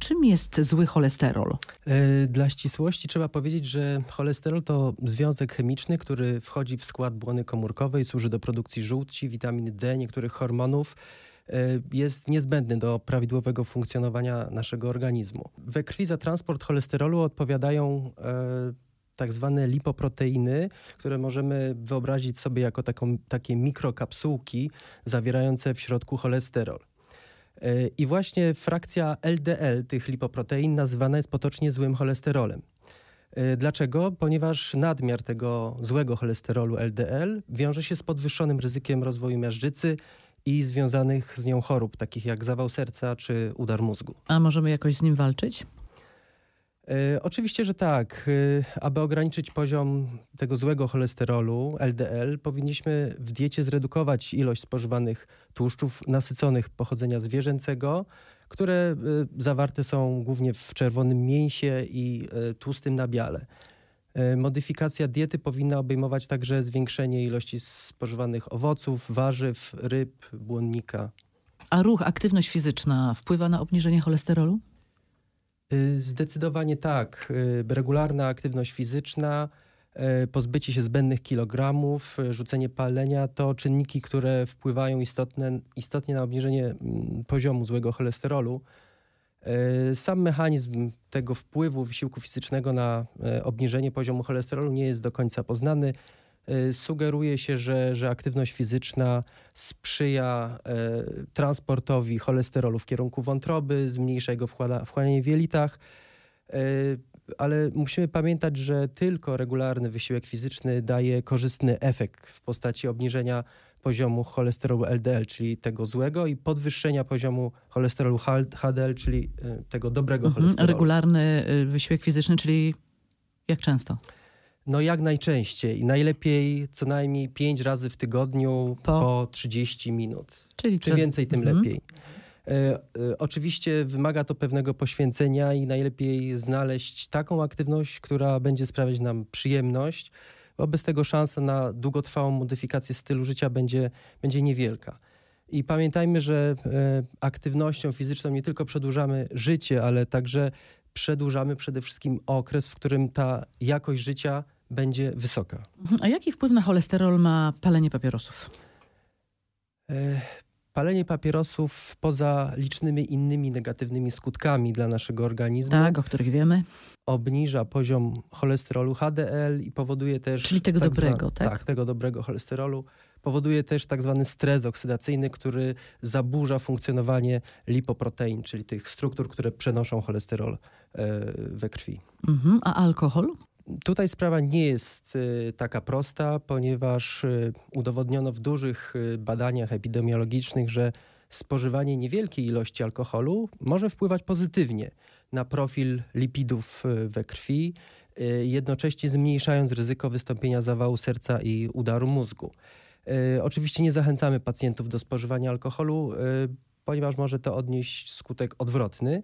Czym jest zły cholesterol? E, Dla ścisłości trzeba powiedzieć, że cholesterol to związek chemiczny, który wchodzi w skład błony komórkowej, służy do produkcji żółci, witaminy D, niektórych hormonów. E, Jest niezbędny do prawidłowego funkcjonowania naszego organizmu. We krwi za transport cholesterolu odpowiadają e, tak zwane lipoproteiny, które możemy wyobrazić sobie jako taką, takie mikrokapsułki zawierające w środku cholesterol. E, I właśnie frakcja LDL tych lipoprotein nazywana jest potocznie złym cholesterolem. E, Dlaczego? Ponieważ nadmiar tego złego cholesterolu LDL wiąże się z podwyższonym ryzykiem rozwoju miażdżycy i związanych z nią chorób, takich jak zawał serca czy udar mózgu. A możemy jakoś z nim walczyć? E, Oczywiście, że tak. E, Aby ograniczyć poziom tego złego cholesterolu LDL, powinniśmy w diecie zredukować ilość spożywanych tłuszczów nasyconych pochodzenia zwierzęcego, które e, zawarte są głównie w czerwonym mięsie i tłustym nabiale. Modyfikacja diety powinna obejmować także zwiększenie ilości spożywanych owoców, warzyw, ryb, błonnika. A ruch, aktywność fizyczna wpływa na obniżenie cholesterolu? Y, Zdecydowanie tak. Y, Regularna aktywność fizyczna, y, pozbycie się zbędnych kilogramów, rzucenie palenia to czynniki, które wpływają istotne, istotnie na obniżenie mm, poziomu złego cholesterolu. Sam mechanizm tego wpływu wysiłku fizycznego na obniżenie poziomu cholesterolu nie jest do końca poznany. Y, Sugeruje się, że, że aktywność fizyczna sprzyja e, transportowi cholesterolu w kierunku wątroby, zmniejsza jego wchłanianie w jelitach, e, ale musimy pamiętać, że tylko regularny wysiłek fizyczny daje korzystny efekt w postaci obniżenia poziomu cholesterolu LDL, czyli tego złego, i podwyższenia poziomu cholesterolu HDL, czyli tego dobrego Mhm. cholesterolu. Regularny y, wysiłek fizyczny, czyli jak często? No jak najczęściej. Najlepiej co najmniej 5 razy w tygodniu Po? po, 30 minut. Czyli Czym więcej, tym Mhm. lepiej. E, e, oczywiście wymaga to pewnego poświęcenia i najlepiej znaleźć taką aktywność, która będzie sprawiać nam przyjemność. Wobec tego szansa na długotrwałą modyfikację stylu życia będzie, będzie niewielka. I pamiętajmy, że e, aktywnością fizyczną nie tylko przedłużamy życie, ale także przedłużamy przede wszystkim okres, w którym ta jakość życia będzie wysoka. A jaki wpływ na cholesterol ma palenie papierosów? E, Palenie papierosów poza licznymi innymi negatywnymi skutkami dla naszego organizmu Tak, o których wiemy. obniża poziom cholesterolu HDL i powoduje też... Czyli tego dobrego, zwa- tak? Tak, tego dobrego cholesterolu. Powoduje też tak zwany stres oksydacyjny, który zaburza funkcjonowanie lipoprotein, czyli tych struktur, które przenoszą cholesterol e, we krwi. Mhm. A alkohol? Tutaj sprawa nie jest y, taka prosta, ponieważ y, udowodniono w dużych y, badaniach epidemiologicznych, że spożywanie niewielkiej ilości alkoholu może wpływać pozytywnie na profil lipidów we krwi, jednocześnie zmniejszając ryzyko wystąpienia zawału serca i udaru mózgu. Oczywiście nie zachęcamy pacjentów do spożywania alkoholu, ponieważ może to odnieść skutek odwrotny.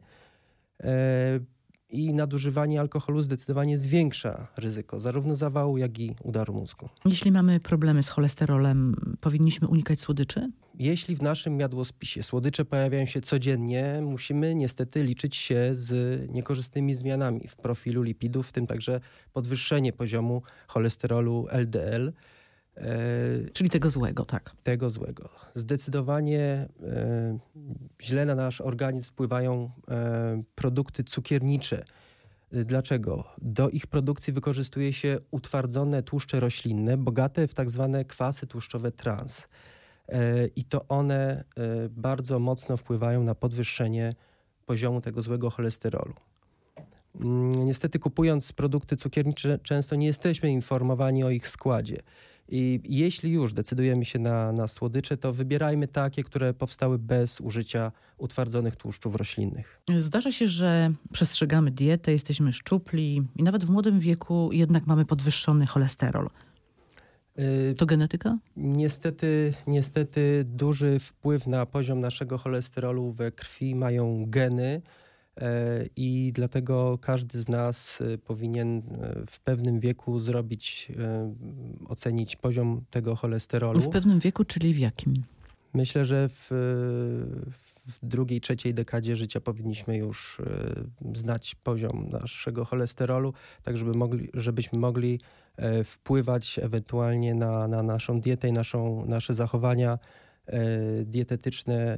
I nadużywanie alkoholu zdecydowanie zwiększa ryzyko zarówno zawału, jak i udaru mózgu. Jeśli mamy problemy z cholesterolem, powinniśmy unikać słodyczy? Jeśli w naszym jadłospisie słodycze pojawiają się codziennie, musimy niestety liczyć się z niekorzystnymi zmianami w profilu lipidów, w tym także podwyższenie poziomu cholesterolu LDL. E, Czyli tego złego, tak. tego złego. Zdecydowanie e, źle na nasz organizm wpływają e, produkty cukiernicze. Dlaczego? Do ich produkcji wykorzystuje się utwardzone tłuszcze roślinne, bogate w tak zwane kwasy tłuszczowe trans. I to one bardzo mocno wpływają na podwyższenie poziomu tego złego cholesterolu. Mm, Niestety kupując produkty cukiernicze często nie jesteśmy informowani o ich składzie. I jeśli już decydujemy się na, na słodycze, to wybierajmy takie, które powstały bez użycia utwardzonych tłuszczów roślinnych. Zdarza się, że przestrzegamy dietę, jesteśmy szczupli i nawet w młodym wieku jednak mamy podwyższony cholesterol. Y, To genetyka? Niestety, niestety duży wpływ na poziom naszego cholesterolu we krwi mają geny i dlatego każdy z nas e, powinien e, w pewnym wieku zrobić, e, ocenić poziom tego cholesterolu. W pewnym wieku, czyli w jakim? Myślę, że w, w drugiej, trzeciej dekadzie życia powinniśmy już e, znać poziom naszego cholesterolu, tak żeby mogli, żebyśmy mogli e, wpływać ewentualnie na, na naszą dietę i naszą, nasze zachowania e, dietetyczne